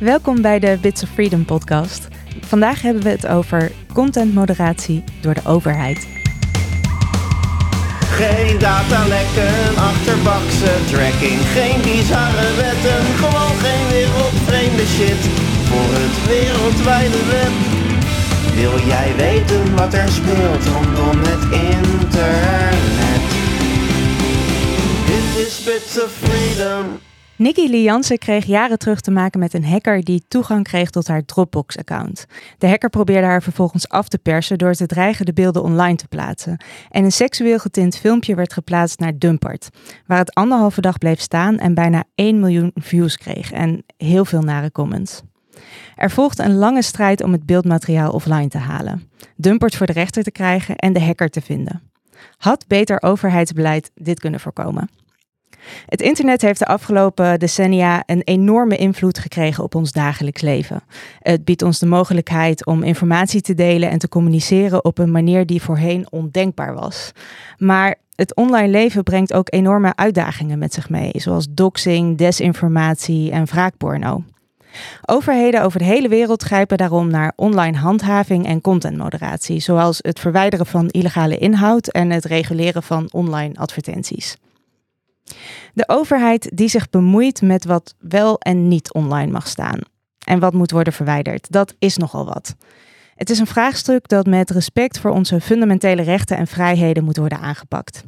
Welkom bij de Bits of Freedom podcast. Vandaag hebben we het over contentmoderatie door de overheid. Geen datalekken, achterbakse tracking, geen bizarre wetten, gewoon geen wereldvreemde shit voor het wereldwijde web. Wil jij weten wat er speelt rondom het internet? Dit is Bits of Freedom. Nikki Lianse kreeg jaren terug te maken met een hacker die toegang kreeg tot haar Dropbox-account. De hacker probeerde haar vervolgens af te persen door te dreigen de beelden online te plaatsen. En een seksueel getint filmpje werd geplaatst naar Dumpert, waar het anderhalve dag bleef staan en bijna 1 miljoen views kreeg en heel veel nare comments. Er volgde een lange strijd om het beeldmateriaal offline te halen, Dumpert voor de rechter te krijgen en de hacker te vinden. Had beter overheidsbeleid dit kunnen voorkomen? Het internet heeft de afgelopen decennia een enorme invloed gekregen op ons dagelijks leven. Het biedt ons de mogelijkheid om informatie te delen en te communiceren op een manier die voorheen ondenkbaar was. Maar het online leven brengt ook enorme uitdagingen met zich mee, zoals doxing, desinformatie en wraakporno. Overheden over de hele wereld grijpen daarom naar online handhaving en contentmoderatie, zoals het verwijderen van illegale inhoud en het reguleren van online advertenties. De overheid die zich bemoeit met wat wel en niet online mag staan. En wat moet worden verwijderd, dat is nogal wat. Het is een vraagstuk dat met respect voor onze fundamentele rechten en vrijheden moet worden aangepakt.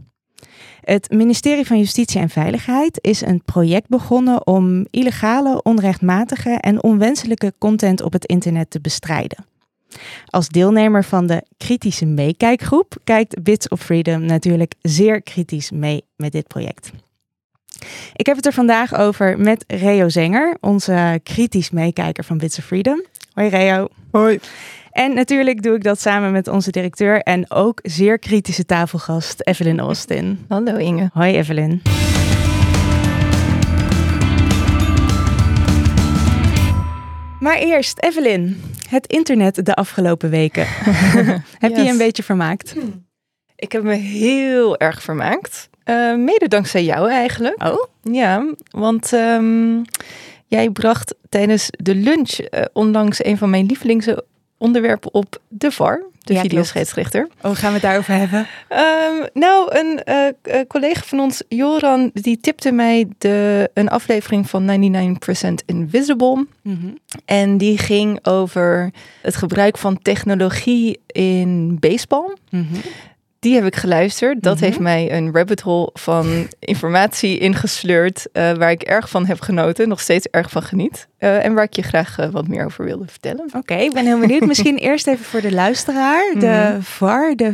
Het ministerie van Justitie en Veiligheid is een project begonnen om illegale, onrechtmatige en onwenselijke content op het internet te bestrijden. Als deelnemer van de kritische meekijkgroep kijkt Bits of Freedom natuurlijk zeer kritisch mee met dit project. Ik heb het er vandaag over met Reo Zenger, onze kritisch meekijker van Bits of Freedom. Hoi Reo. Hoi. En natuurlijk doe ik dat samen met onze directeur en ook zeer kritische tafelgast Evelyn Austin. Hallo Inge. Hoi Evelyn. Maar eerst, Evelyn, het internet de afgelopen weken. Heb je je een beetje vermaakt? Ik heb me heel erg vermaakt. Uh, mede dankzij jou eigenlijk. Oh? Ja, want um, jij bracht tijdens de lunch uh, onlangs een van mijn lievelingsonderwerpen op de VAR. De ja, videoscheidsrechter. Oh, gaan we het daarover hebben? Um, nou, een uh, collega van ons, Joran, die tipte mij de, een aflevering van 99% Invisible. Mm -hmm. En die ging over het gebruik van technologie in baseball. Mm -hmm. Die heb ik geluisterd. Dat mm -hmm. heeft mij een rabbit hole van informatie ingesleurd. Uh, waar ik erg van heb genoten. Nog steeds erg van geniet. Uh, en waar ik je graag uh, wat meer over wilde vertellen. Oké, okay, ik ben heel benieuwd. Misschien eerst even voor de luisteraar. De -hmm. VAR, de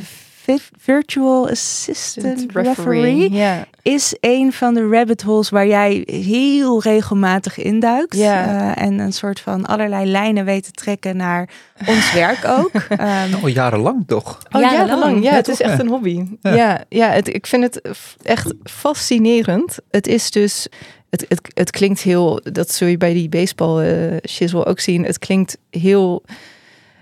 Virtual Assistant Referee, referee yeah. is een van de rabbit holes waar jij heel regelmatig induikt. Yeah. Uh, en een soort van allerlei lijnen weet te trekken naar ons werk ook. Um, oh, jarenlang toch? Oh, jarenlang. jarenlang. Ja, het is echt een hobby. Ja, ja, ja het, ik vind het echt fascinerend. Het is dus... Het, het, het klinkt heel... Dat zul je bij die baseball uh, shizzle ook zien. Het klinkt heel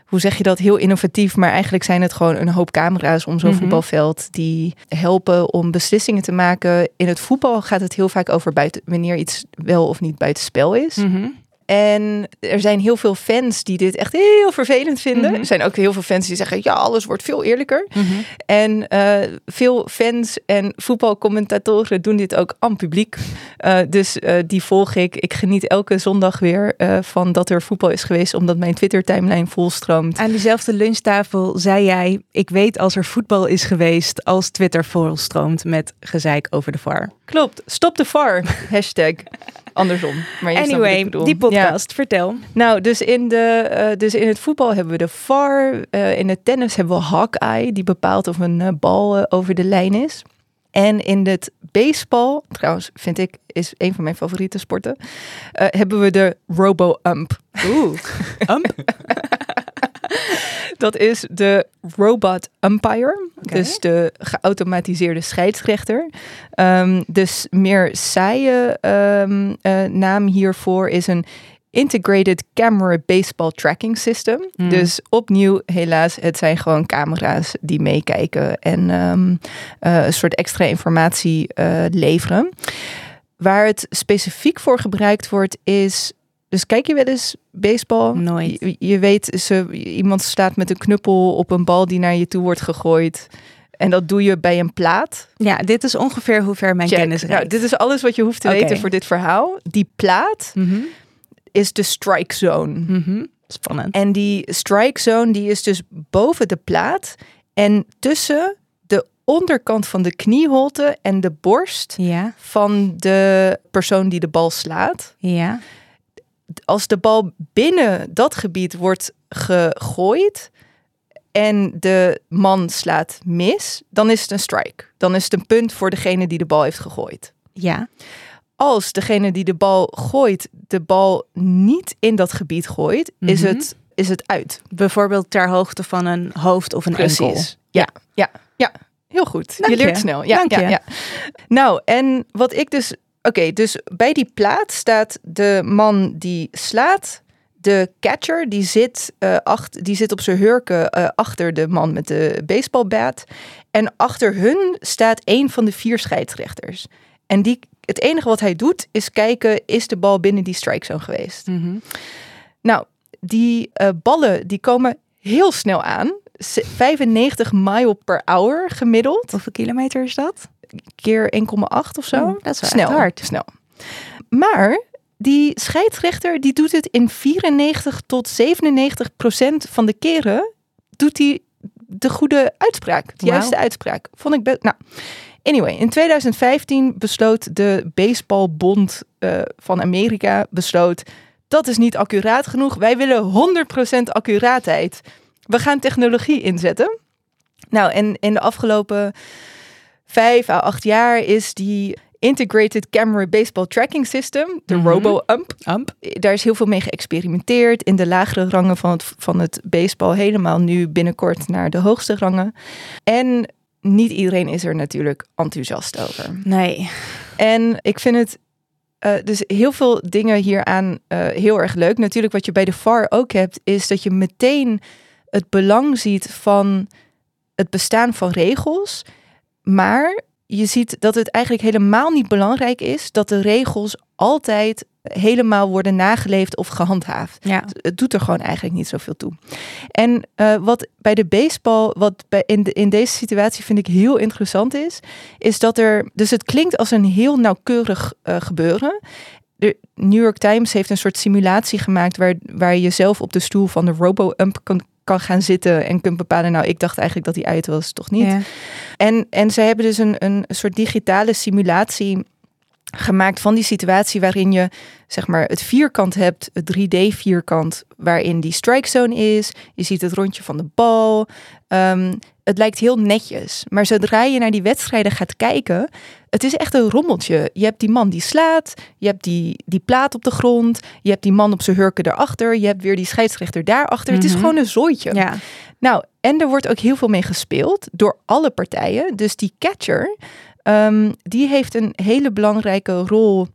hoe zeg je dat, heel innovatief. Maar eigenlijk zijn het gewoon een hoop camera's om zo'n mm -hmm. voetbalveld die helpen om beslissingen te maken. In het voetbal gaat het heel vaak over buiten, wanneer iets wel of niet buitenspel is. Mm -hmm. En er zijn heel veel fans die dit echt heel vervelend vinden. Mm -hmm. Er zijn ook heel veel fans die zeggen: ja, alles wordt veel eerlijker. Mhm. En uh, veel fans en voetbalcommentatoren doen dit ook aan publiek. Uh, dus uh, die volg ik. Ik geniet elke zondag weer van dat er voetbal is geweest, omdat mijn Twitter-timeline volstroomt. Aan diezelfde lunchtafel zei jij: Ik weet als er voetbal is geweest, als Twitter volstroomt met gezeik over de VAR. Klopt. Stop de VAR. Hashtag. Andersom. Maar je anyway, die podcast, ja. vertel. Nou, dus in, de, uh, dus in het voetbal hebben we de VAR. Uh, in het tennis hebben we Hawkeye, die bepaalt of een uh, bal over de lijn is. En in het baseball, trouwens vind ik, is een van mijn favoriete sporten, hebben we de robo-ump. Oeh, ump? Dat is de robot umpire. Okay. Dus de geautomatiseerde scheidsrechter. Um, dus meer saaie um, uh, naam hiervoor is een Integrated Camera Baseball Tracking System. Mm. Dus opnieuw, helaas, het zijn gewoon camera's die meekijken en um, uh, een soort extra informatie uh, leveren. Waar het specifiek voor gebruikt wordt, is Dus kijk je wel eens baseball? Nooit. Je, je weet, ze, iemand staat met een knuppel op een bal die naar je toe wordt gegooid. En dat doe je bij een plaat. Ja, dit is ongeveer hoe ver mijn Check. kennis Nou, reikt. dit is alles wat je hoeft te weten voor dit verhaal. Die plaat Mhm, is de strike zone. mhm. Spannend. En die strike zone die is dus boven de plaat en tussen de onderkant van de knieholte en de borst Ja, van de persoon die de bal slaat. ja. Als de bal binnen dat gebied wordt gegooid en de man slaat mis, dan is het een strike. Dan is het een punt voor degene die de bal heeft gegooid. Ja, Als degene die de bal gooit, de bal niet in dat gebied gooit, is, Mhm. het, is het uit. bijvoorbeeld ter hoogte van een hoofd of een enkel. Ja, ja, ja. Heel goed. Dank je leert je. snel. Ja, Dank ja, je. ja. Nou, en wat ik dus... Oké, dus bij die plaat staat de man die slaat. De catcher, die zit, eh acht, die zit op zijn hurken eh, achter de man met de baseballbat. En achter hun staat een van de vier scheidsrechters. En die, het enige wat hij doet, is kijken... is de bal binnen die strike zone geweest? Mhm. Nou, die eh, ballen die komen heel snel aan. Z- 95 mile per hour gemiddeld. Hoeveel kilometer is dat? Keer 1,8 of zo. Oh, dat is wel snel. hard. Snel. Maar die scheidsrechter die doet het in 94 tot 97 procent van de keren. Doet hij de goede uitspraak. De juiste uitspraak. Vond ik best... Nou, anyway. In 2015 besloot de Baseballbond eh, van Amerika... besloot, dat is niet accuraat genoeg. Wij willen 100% accuraatheid. We gaan technologie inzetten. Nou, en in de afgelopen vijf à acht jaar is die Integrated Camera Baseball Tracking System, de Mhm. RoboUmp, daar is heel veel mee geëxperimenteerd. In de lagere rangen van het, van het baseball helemaal nu binnenkort naar de hoogste rangen. En niet iedereen is er natuurlijk enthousiast over. Nee. En ik vind het eh, dus heel veel dingen hieraan eh heel erg leuk. Natuurlijk wat je bij de VAR ook hebt, is dat je meteen het belang ziet van het bestaan van regels. Maar je ziet dat het eigenlijk helemaal niet belangrijk is dat de regels altijd helemaal worden nageleefd of gehandhaafd. Ja. Het doet er gewoon eigenlijk niet zoveel toe. En eh, wat bij de baseball, wat bij in, de, in deze situatie vind ik heel interessant is, is dat er, dus het klinkt als een heel nauwkeurig eh, gebeuren. De New York Times heeft een soort simulatie gemaakt waar, waar je zelf op de stoel van de robo-ump kan, kan gaan zitten en kunt bepalen, nou ik dacht eigenlijk dat die uit was, toch niet? Ja. En, en ze hebben dus een, een soort digitale simulatie gemaakt van die situatie waarin je zeg maar het vierkant hebt, het 3D vierkant waarin die strike zone is. Je ziet het rondje van de bal. Ehm, het lijkt heel netjes, maar zodra je naar die wedstrijden gaat kijken, het is echt een rommeltje. Je hebt die man die slaat, je hebt die, die plaat op de grond, je hebt die man op zijn hurken daarachter, je hebt weer die scheidsrechter daarachter. Het is Mhm. gewoon een zooitje. ja. Nou, en er wordt ook heel veel mee gespeeld door alle partijen. Dus die catcher, ehm, die heeft een hele belangrijke rol.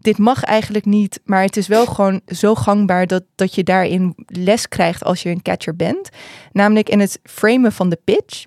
Dit mag eigenlijk niet, maar het is wel gewoon zo gangbaar dat, dat je daarin les krijgt als je een catcher bent. Namelijk in het framen van de pitch.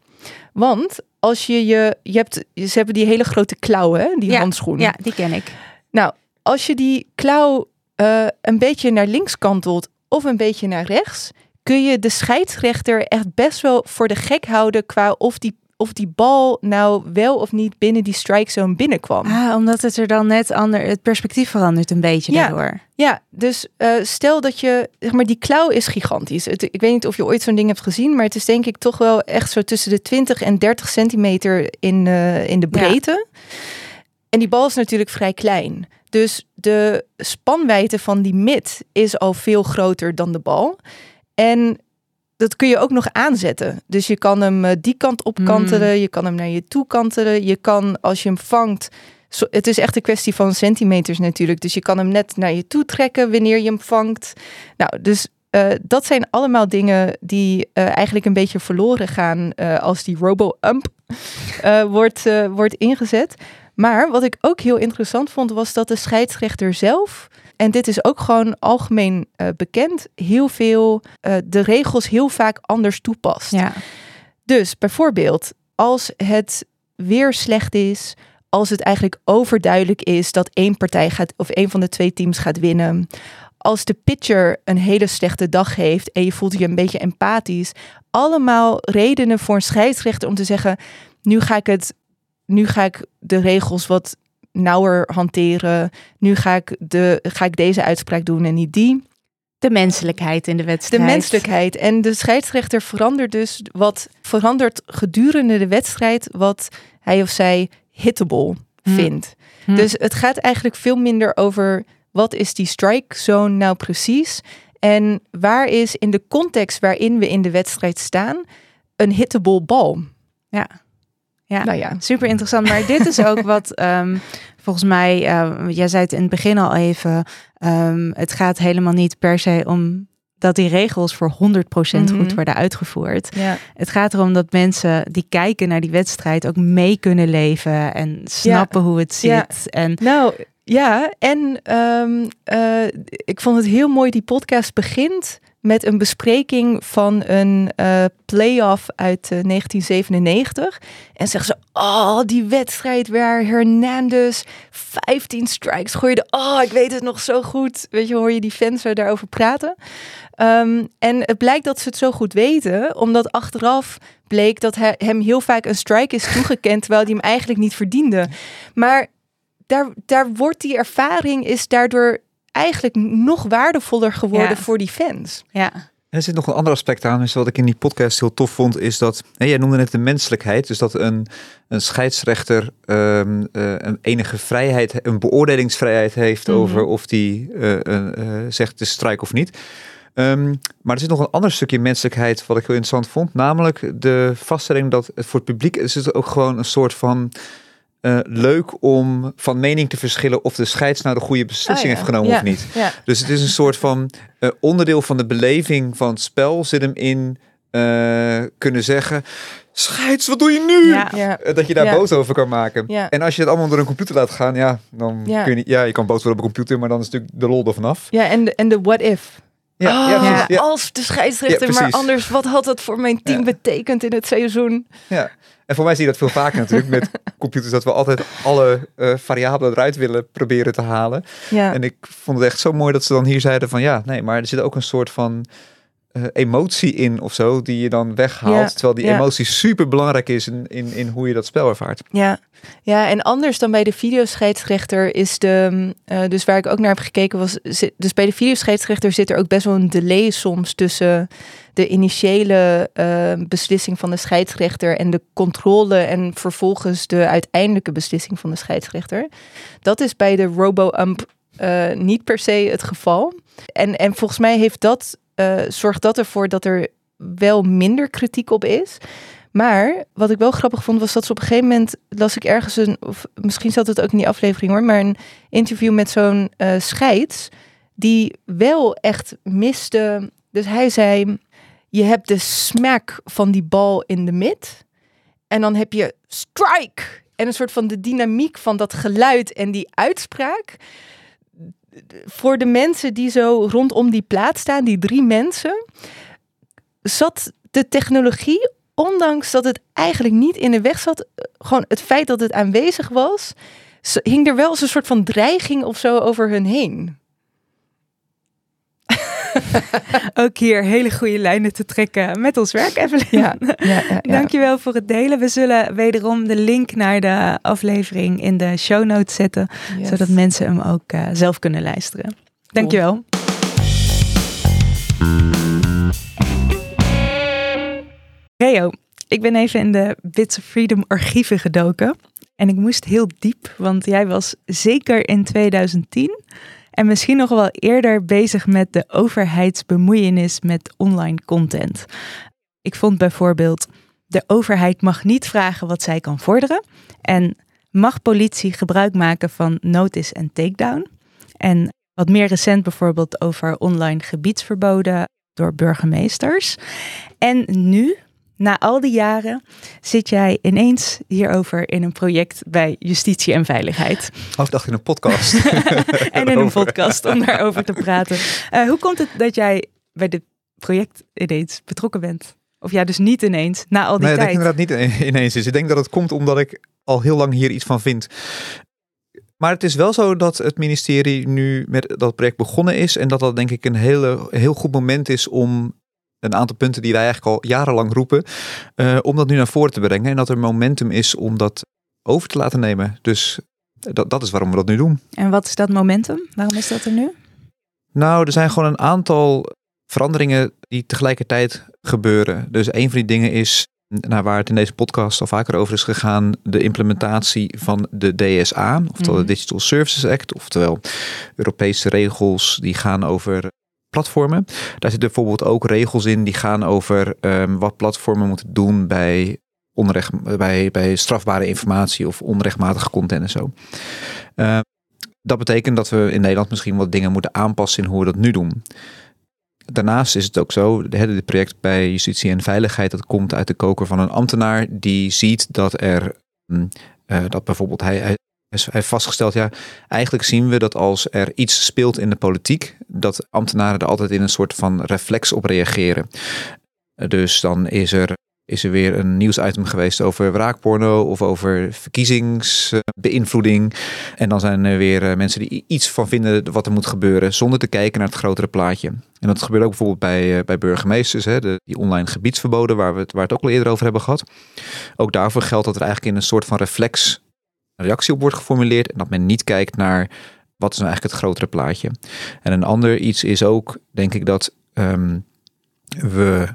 Want als je je, je hebt, ze hebben die hele grote klauwen, die Ja, handschoen. Ja, die ken ik. Nou, als je die klauw eh, een beetje naar links kantelt of een beetje naar rechts, kun je de scheidsrechter echt best wel voor de gek houden qua of die, of die bal nou wel of niet binnen die strike zone binnenkwam. Ah, omdat het er dan net ander, het perspectief verandert een beetje Ja. daardoor. Ja, dus eh, stel dat je, zeg maar, die klauw is gigantisch. Het, ik weet niet of je ooit zo'n ding hebt gezien, maar het is denk ik toch wel echt zo tussen de 20 en 30 centimeter in, eh, in de Ja. breedte. En die bal is natuurlijk vrij klein. Dus de spanwijdte van die mid is al veel groter dan de bal. En dat kun je ook nog aanzetten. Dus je kan hem eh, die kant op kantelen, je kan hem naar je toe kantelen. Je kan, als je hem vangt, zo- het is echt een kwestie van centimeters natuurlijk. Dus je kan hem net naar je toe trekken wanneer je hem vangt. Nou, dus eh, dat zijn allemaal dingen die eh, eigenlijk een beetje verloren gaan als die robo-ump wordt, wordt ingezet. Maar wat ik ook heel interessant vond, was dat de scheidsrechter zelf, en dit is ook gewoon algemeen eh, bekend, heel veel eh, de regels heel vaak anders toepast. Ja. Dus bijvoorbeeld, als het weer slecht is, als het eigenlijk overduidelijk is dat één partij gaat of één van de twee teams gaat winnen, als de pitcher een hele slechte dag heeft en je voelt je een beetje empathisch, allemaal redenen voor een scheidsrechter om te zeggen: nu ga ik het, nu ga ik de regels wat nauwer hanteren. Nu ga ik, de, ga ik deze uitspraak doen en niet die. De menselijkheid in de wedstrijd. De menselijkheid. En de scheidsrechter verandert dus wat verandert gedurende de wedstrijd wat hij of zij hittable Hm. vindt. Hm. Dus het gaat eigenlijk veel minder over wat is die strike zone nou precies en waar is in de context waarin we in de wedstrijd staan een hittable bal. Ja. Ja. Nou ja. Super interessant. Maar dit is ook wat ehm, volgens mij, eh, jij zei het in het begin al even, ehm, het gaat helemaal niet per se om dat die regels voor 100% goed Mhm. worden uitgevoerd. Ja. Het gaat erom dat mensen die kijken naar die wedstrijd ook mee kunnen leven en snappen hoe het zit. Ja. En Nou ja, en ehm, eh, ik vond het heel mooi, die podcast begint met een bespreking van een eh playoff uit eh, 1997. En zeggen ze, oh, die wedstrijd waar Hernandez 15 strikes gooide. Oh, ik weet het nog zo goed. Weet je, hoor je die fans er daarover praten. Ehm, en het blijkt dat ze het zo goed weten, omdat achteraf bleek dat hij, hem heel vaak een strike is toegekend, terwijl hij hem eigenlijk niet verdiende. Maar daar, daar wordt die ervaring is daardoor eigenlijk nog waardevoller geworden Ja. voor die fans. ja, En er zit nog een ander aspect aan, dus wat ik in die podcast heel tof vond, is dat, hè, jij noemde net de menselijkheid, dus dat een, een scheidsrechter ehm, eh, een enige vrijheid, een beoordelingsvrijheid heeft Mhm. over of die eh, eh, eh, zegt is strijk of niet. Ehm, maar er zit nog een ander stukje menselijkheid wat ik heel interessant vond, namelijk de vaststelling dat het voor het publiek is het ook gewoon een soort van eh, leuk om van mening te verschillen of de scheids nou de goede beslissing Ah, ja. heeft genomen Ja. of niet. Ja, Dus het is een soort van eh, onderdeel van de beleving van het spel zit hem in eh, kunnen zeggen, scheids, wat doe je nu? Ja. ja, Dat je daar Ja. boos over kan maken. Ja. En als je het allemaal door een computer laat gaan, ja, dan Ja. kun je niet, ja, je kan boos worden op een computer, maar dan is natuurlijk de lol er vanaf. ja en, de, en de what if. Ja, Oh, ja, precies, ja, Als de scheidsrechter, Ja, maar anders, wat had dat voor mijn team Ja. betekend in het seizoen? ja. En voor mij zie je dat veel vaker natuurlijk met computers, dat we altijd alle eh, variabelen eruit willen proberen te halen. Ja, En ik vond het echt zo mooi dat ze dan hier zeiden van ja, nee, maar er zit ook een soort van eh, emotie in of zo, die je dan weghaalt. Ja, Terwijl die ja. emotie super belangrijk is in, in, in hoe je dat spel ervaart. ja. ja, en anders dan bij de videoscheidsrechter is de, eh, dus waar ik ook naar heb gekeken was, zit- dus bij de videoscheidsrechter zit er ook best wel een delay soms tussen de initiële eh, beslissing van de scheidsrechter en de controle en vervolgens de uiteindelijke beslissing van de scheidsrechter. Dat is bij de robo-ump eh, niet per se het geval. En, en volgens mij heeft dat, eh, zorgt dat ervoor dat er wel minder kritiek op is. Maar wat ik wel grappig vond, was dat ze op een gegeven moment las ik ergens een, of misschien zat het ook in die aflevering hoor, maar een interview met zo'n eh, scheids die wel echt miste. Dus hij zei: Je hebt de smack van die bal in de mid, en dan heb je strike. En een soort van de dynamiek van dat geluid en die uitspraak. Voor de mensen die zo rondom die plaat staan, die drie mensen, zat de technologie, ondanks dat het eigenlijk niet in de weg zat, gewoon het feit dat het aanwezig was, hing er wel als een soort van dreiging of zo over hun heen. ook hier hele goede lijnen te trekken met ons werk, Evelyn. ja, ja. Dankjewel voor het delen. We zullen wederom de link naar de aflevering in de show notes zetten, Yes. zodat mensen hem ook eh, zelf kunnen luisteren. Dankjewel. Reo, ik ben even in de Bits of Freedom archieven gedoken. En ik moest heel diep, want jij was zeker in 2010 en misschien nog wel eerder bezig met de overheidsbemoeienis met online content. Ik vond bijvoorbeeld, de overheid mag niet vragen wat zij kan vorderen en mag politie gebruik maken van notice en takedown. En wat meer recent bijvoorbeeld over online gebiedsverboden door burgemeesters. En nu, na al die jaren, zit jij ineens hierover in een project bij Justitie en Veiligheid. Ik dacht in een podcast. en in een podcast om daarover te praten. Eh, hoe komt het dat jij bij dit project ineens betrokken bent? Of ja, dus niet ineens, na al die nee, dat tijd. denk ik inderdaad niet ine- ineens is. Ik denk dat het komt omdat ik al heel lang hier iets van vind. Maar het is wel zo dat het ministerie nu met dat project begonnen is. En dat dat denk ik een hele, heel goed moment is om een aantal punten die wij eigenlijk al jarenlang roepen. Uh, om dat nu naar voren te brengen. En dat er momentum is om dat over te laten nemen. Dus dat, dat is waarom we dat nu doen. En wat is dat momentum? Waarom is dat er nu? Nou, er zijn gewoon een aantal veranderingen die tegelijkertijd gebeuren. Dus een van die dingen is, naar waar het in deze podcast al vaker over is gegaan, de implementatie van de DSA, oftewel de mhm. Digital Services Act, oftewel Europese regels die gaan over platformen. Daar zitten bijvoorbeeld ook regels in die gaan over um, wat platformen moeten doen bij onrecht, bij, bij strafbare informatie of onrechtmatige content en zo. Uh, dat betekent dat we in Nederland misschien wat dingen moeten aanpassen in hoe we dat nu doen. Daarnaast is het ook zo, het project bij Justitie en Veiligheid, dat komt uit de koker van een ambtenaar die ziet dat er, uh, dat bijvoorbeeld hij hij heeft vastgesteld, ja, eigenlijk zien we dat als er iets speelt in de politiek, dat ambtenaren er altijd in een soort van reflex op reageren. Dus dan is er is er weer een nieuwsitem geweest over wraakporno of over verkiezingsbeïnvloeding. En dan zijn er weer eh, mensen die iets van vinden wat er moet gebeuren, zonder te kijken naar het grotere plaatje. En dat gebeurt ook bijvoorbeeld bij, eh, bij burgemeesters, hè, die online gebiedsverboden, waar we het, waar het ook al eerder over hebben gehad. Ook daarvoor geldt dat er eigenlijk in een soort van reflex reactie op wordt geformuleerd en dat men niet kijkt naar wat is nou eigenlijk het grotere plaatje. En een ander iets is ook, denk ik, dat um, we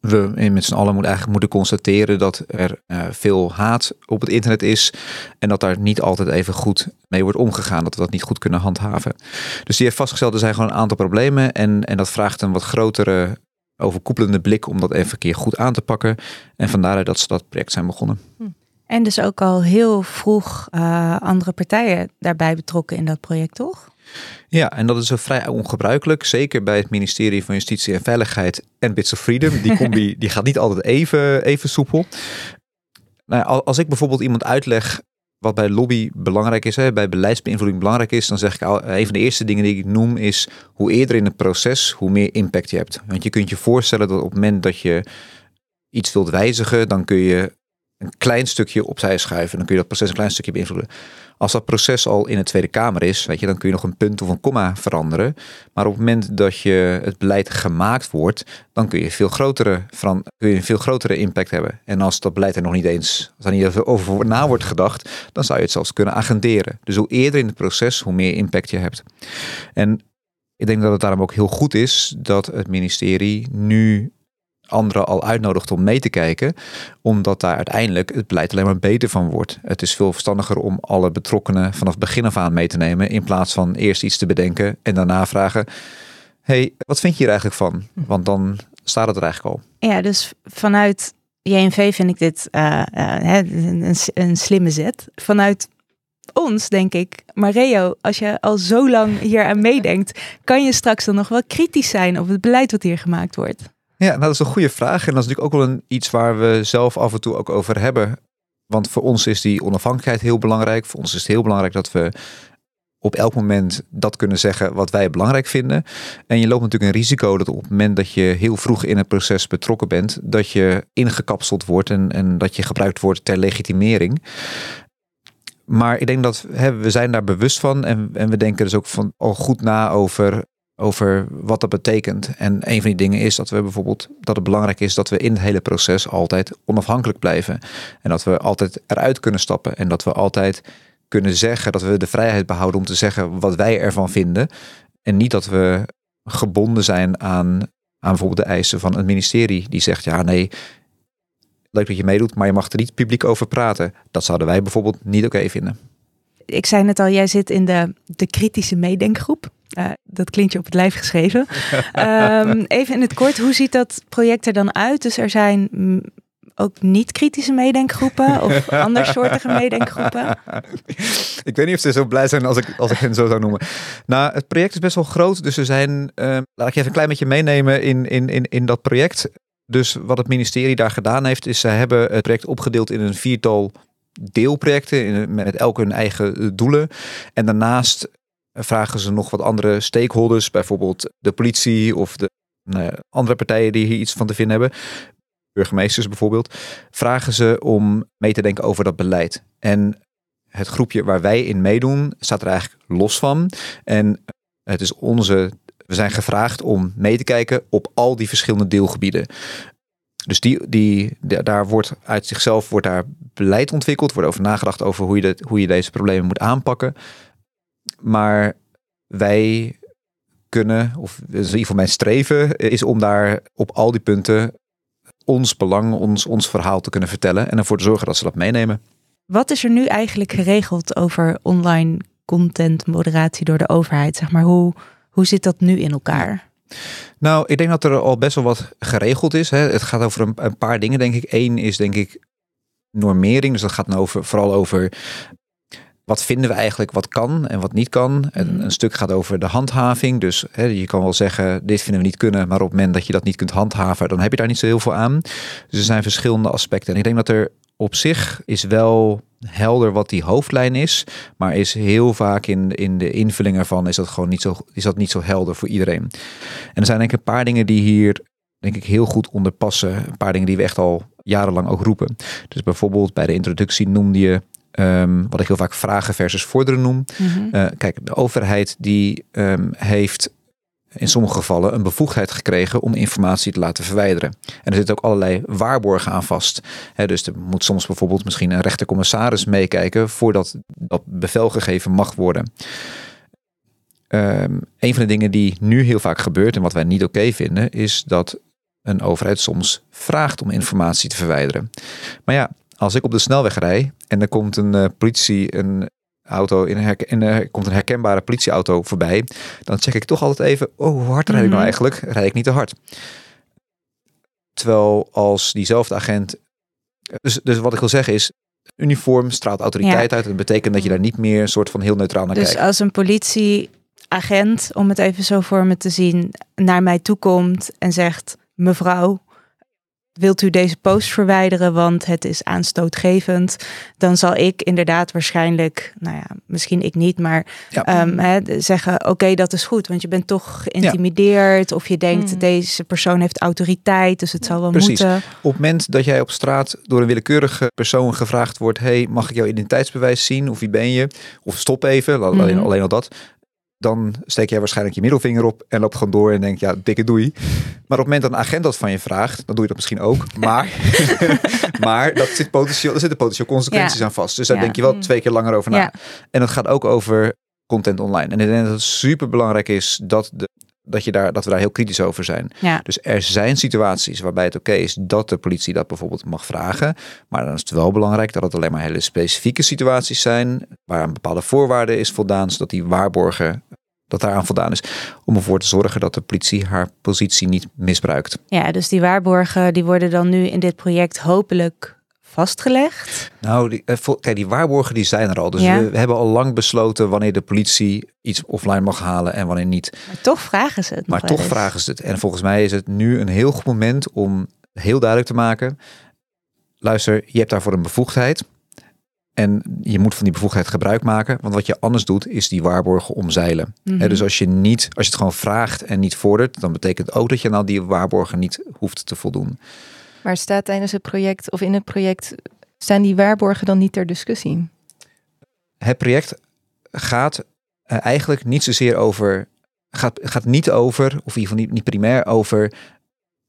we met z'n allen moeten eigenlijk moeten constateren dat er uh, veel haat op het internet is en dat daar niet altijd even goed mee wordt omgegaan, dat we dat niet goed kunnen handhaven. Dus die heeft vastgesteld, er zijn gewoon een aantal problemen en, en dat vraagt een wat grotere overkoepelende blik om dat even een keer goed aan te pakken. En vandaar dat ze dat project zijn begonnen. Hm. En dus ook al heel vroeg uh, andere partijen daarbij betrokken in dat project, toch? Ja, en dat is vrij ongebruikelijk. Zeker bij het ministerie van Justitie en Veiligheid en Bits of Freedom. Die combi die gaat niet altijd even, even soepel. Nou, als ik bijvoorbeeld iemand uitleg wat bij lobby belangrijk is, hè, bij beleidsbeïnvloeding belangrijk is, dan zeg ik al, een van de eerste dingen die ik noem is hoe eerder in het proces, hoe meer impact je hebt. Want je kunt je voorstellen dat op het moment dat je iets wilt wijzigen, dan kun je een klein stukje opzij schuiven. Dan kun je dat proces een klein stukje beïnvloeden. Als dat proces al in de Tweede Kamer is, weet je, dan kun je nog een punt of een komma veranderen. Maar op het moment dat je het beleid gemaakt wordt, dan kun je, veel grotere, kun je een veel grotere impact hebben. En als dat beleid er nog niet eens, als er niet over na wordt gedacht, dan zou je het zelfs kunnen agenderen. Dus hoe eerder in het proces, hoe meer impact je hebt. En ik denk dat het daarom ook heel goed is dat het ministerie nu anderen al uitnodigt om mee te kijken, omdat daar uiteindelijk het beleid alleen maar beter van wordt. Het is veel verstandiger om alle betrokkenen vanaf begin af aan mee te nemen, in plaats van eerst iets te bedenken en daarna vragen: hey, wat vind je hier eigenlijk van? Want dan staat het er eigenlijk al. Ja, dus vanuit JNV vind ik dit uh, uh, een, een slimme zet. Vanuit ons, denk ik, maar Reo, als je al zo lang hier aan meedenkt, kan je straks dan nog wel kritisch zijn op het beleid wat hier gemaakt wordt? Ja, nou, dat is een goede vraag. En dat is natuurlijk ook wel een, iets waar we zelf af en toe ook over hebben. Want voor ons is die onafhankelijkheid heel belangrijk. Voor ons is het heel belangrijk dat we op elk moment dat kunnen zeggen wat wij belangrijk vinden. En je loopt natuurlijk een risico dat op het moment dat je heel vroeg in het proces betrokken bent, dat je ingekapseld wordt en, en dat je gebruikt wordt ter legitimering. Maar ik denk dat hè, we zijn daar bewust van en, en we denken dus ook van al goed na over over wat dat betekent. En een van die dingen is dat we bijvoorbeeld dat het belangrijk is dat we in het hele proces altijd onafhankelijk blijven. En dat we altijd eruit kunnen stappen. En dat we altijd kunnen zeggen dat we de vrijheid behouden om te zeggen wat wij ervan vinden. En niet dat we gebonden zijn aan, aan bijvoorbeeld de eisen van het ministerie. Die zegt ja nee, leuk dat je meedoet, maar je mag er niet publiek over praten. Dat zouden wij bijvoorbeeld niet oké vinden. Ik zei net al, jij zit in de, de kritische meedenkgroep. Uh, dat klinkt je op het lijf geschreven. um, even in het kort, hoe ziet dat project er dan uit? Dus er zijn ook niet-kritische meedenkgroepen of andersoortige meedenkgroepen? Ik weet niet of ze zo blij zijn als ik, als ik hen zo zou noemen. Nou, het project is best wel groot, dus er zijn, uh, laat ik je even een klein beetje meenemen in, in, in, in dat project. Dus wat het ministerie daar gedaan heeft, is ze hebben het project opgedeeld in een viertal deelprojecten met elk hun eigen doelen. En daarnaast vragen ze nog wat andere stakeholders, bijvoorbeeld de politie of de nou andere partijen die hier iets van te vinden hebben, burgemeesters bijvoorbeeld, vragen ze om mee te denken over dat beleid. En het groepje waar wij in meedoen staat er eigenlijk los van. En het is onze, we zijn gevraagd om mee te kijken op al die verschillende deelgebieden. Dus die, die, daar wordt uit zichzelf wordt daar beleid ontwikkeld, wordt over nagedacht over hoe je, de, hoe je deze problemen moet aanpakken. Maar wij kunnen, of in ieder geval mijn streven, is om daar op al die punten ons belang, ons, ons verhaal te kunnen vertellen en ervoor te zorgen dat ze dat meenemen. Wat is er nu eigenlijk geregeld over online content moderatie door de overheid? Zeg maar, hoe, hoe zit dat nu in elkaar? Nou, ik denk dat er al best wel wat geregeld is. Hè. Het gaat over een, een paar dingen, denk ik. Eén is denk ik normering. Dus dat gaat nou over, vooral over wat vinden we eigenlijk wat kan en wat niet kan. En Mhm. een stuk gaat over de handhaving. Dus hè, je kan wel zeggen, dit vinden we niet kunnen. Maar op het moment dat je dat niet kunt handhaven, dan heb je daar niet zo heel veel aan. Dus er zijn verschillende aspecten. En ik denk dat er op zich is wel helder wat die hoofdlijn is. Maar is heel vaak in, in de invulling ervan is dat gewoon niet zo, is dat niet zo helder voor iedereen. En er zijn denk ik een paar dingen die hier denk ik heel goed onder passen. Een paar dingen die we echt al jarenlang ook roepen. Dus bijvoorbeeld bij de introductie noemde je ehm, wat ik heel vaak vragen versus vorderen noem. Mhm. Eh, kijk, de overheid die ehm, heeft in sommige gevallen een bevoegdheid gekregen om informatie te laten verwijderen. En er zitten ook allerlei waarborgen aan vast. Dus er moet soms bijvoorbeeld misschien een rechtercommissaris meekijken voordat dat bevel gegeven mag worden. Ehm, een van de dingen die nu heel vaak gebeurt en wat wij niet oké vinden, is dat een overheid soms vraagt om informatie te verwijderen. Maar ja, als ik op de snelweg rij en er komt een eh, politie, een auto, in een herk- en er komt een herkenbare politieauto voorbij, dan check ik toch altijd even, oh, hoe hard rijd ik nou Mhm. eigenlijk? Rijd ik niet te hard? Terwijl als diezelfde agent, dus, dus wat ik wil zeggen is, uniform straalt autoriteit uit. En dat betekent dat je daar niet meer een soort van heel neutraal naar Dus kijkt. als een politieagent, om het even zo voor me te zien, naar mij toe komt en zegt: Mevrouw, wilt u deze post verwijderen, want het is aanstootgevend, dan zal ik inderdaad waarschijnlijk, nou ja, misschien ik niet, maar Ja. ehm, hè, zeggen: Oké, dat is goed, want je bent toch geïntimideerd, of je denkt: Mhm. deze persoon heeft autoriteit, dus het zal wel Precies. moeten. Op het moment dat jij op straat door een willekeurige persoon gevraagd wordt: hey, mag ik jouw identiteitsbewijs zien? Of wie ben je? Of stop even, alleen, Mhm. alleen al dat. Dan steek jij waarschijnlijk je middelvinger op en loopt gewoon door en denkt: ja, dikke doei. Maar op het moment dat een agent dat van je vraagt, dan doe je dat misschien ook. Maar, maar dat zit potentieel, er zitten potentieel consequenties Ja. aan vast. Dus daar Ja. denk je wel Mm. twee keer langer over na. Ja. En het gaat ook over content online. En ik denk dat het super belangrijk is dat, de, dat, je daar, dat we daar heel kritisch over zijn. Ja. Dus er zijn situaties waarbij het oké is dat de politie dat bijvoorbeeld mag vragen. Maar dan is het wel belangrijk dat het alleen maar hele specifieke situaties zijn. Waar een bepaalde voorwaarde is voldaan, zodat die waarborgen dat daaraan voldaan is. Om ervoor te zorgen dat de politie haar positie niet misbruikt. ja, dus die waarborgen die worden dan nu in dit project hopelijk vastgelegd. Nou, die, eh, kijk, die waarborgen die zijn er al. Dus Ja. we, we hebben al lang besloten wanneer de politie iets offline mag halen en wanneer niet. Maar toch vragen ze het Maar toch eens. vragen ze het. En volgens mij is het nu een heel goed moment om heel duidelijk te maken. Luister, je hebt daarvoor een bevoegdheid. En je moet van die bevoegdheid gebruik maken. Want wat je anders doet, is die waarborgen omzeilen. Mhm. Dus als je, niet, als je het gewoon vraagt en niet vordert, dan betekent ook dat je nou die waarborgen niet hoeft te voldoen. Maar staat tijdens het project of in het project, staan die waarborgen dan niet ter discussie? Het project gaat eh, eigenlijk niet zozeer over, gaat, gaat niet over, of in ieder geval niet, niet primair over,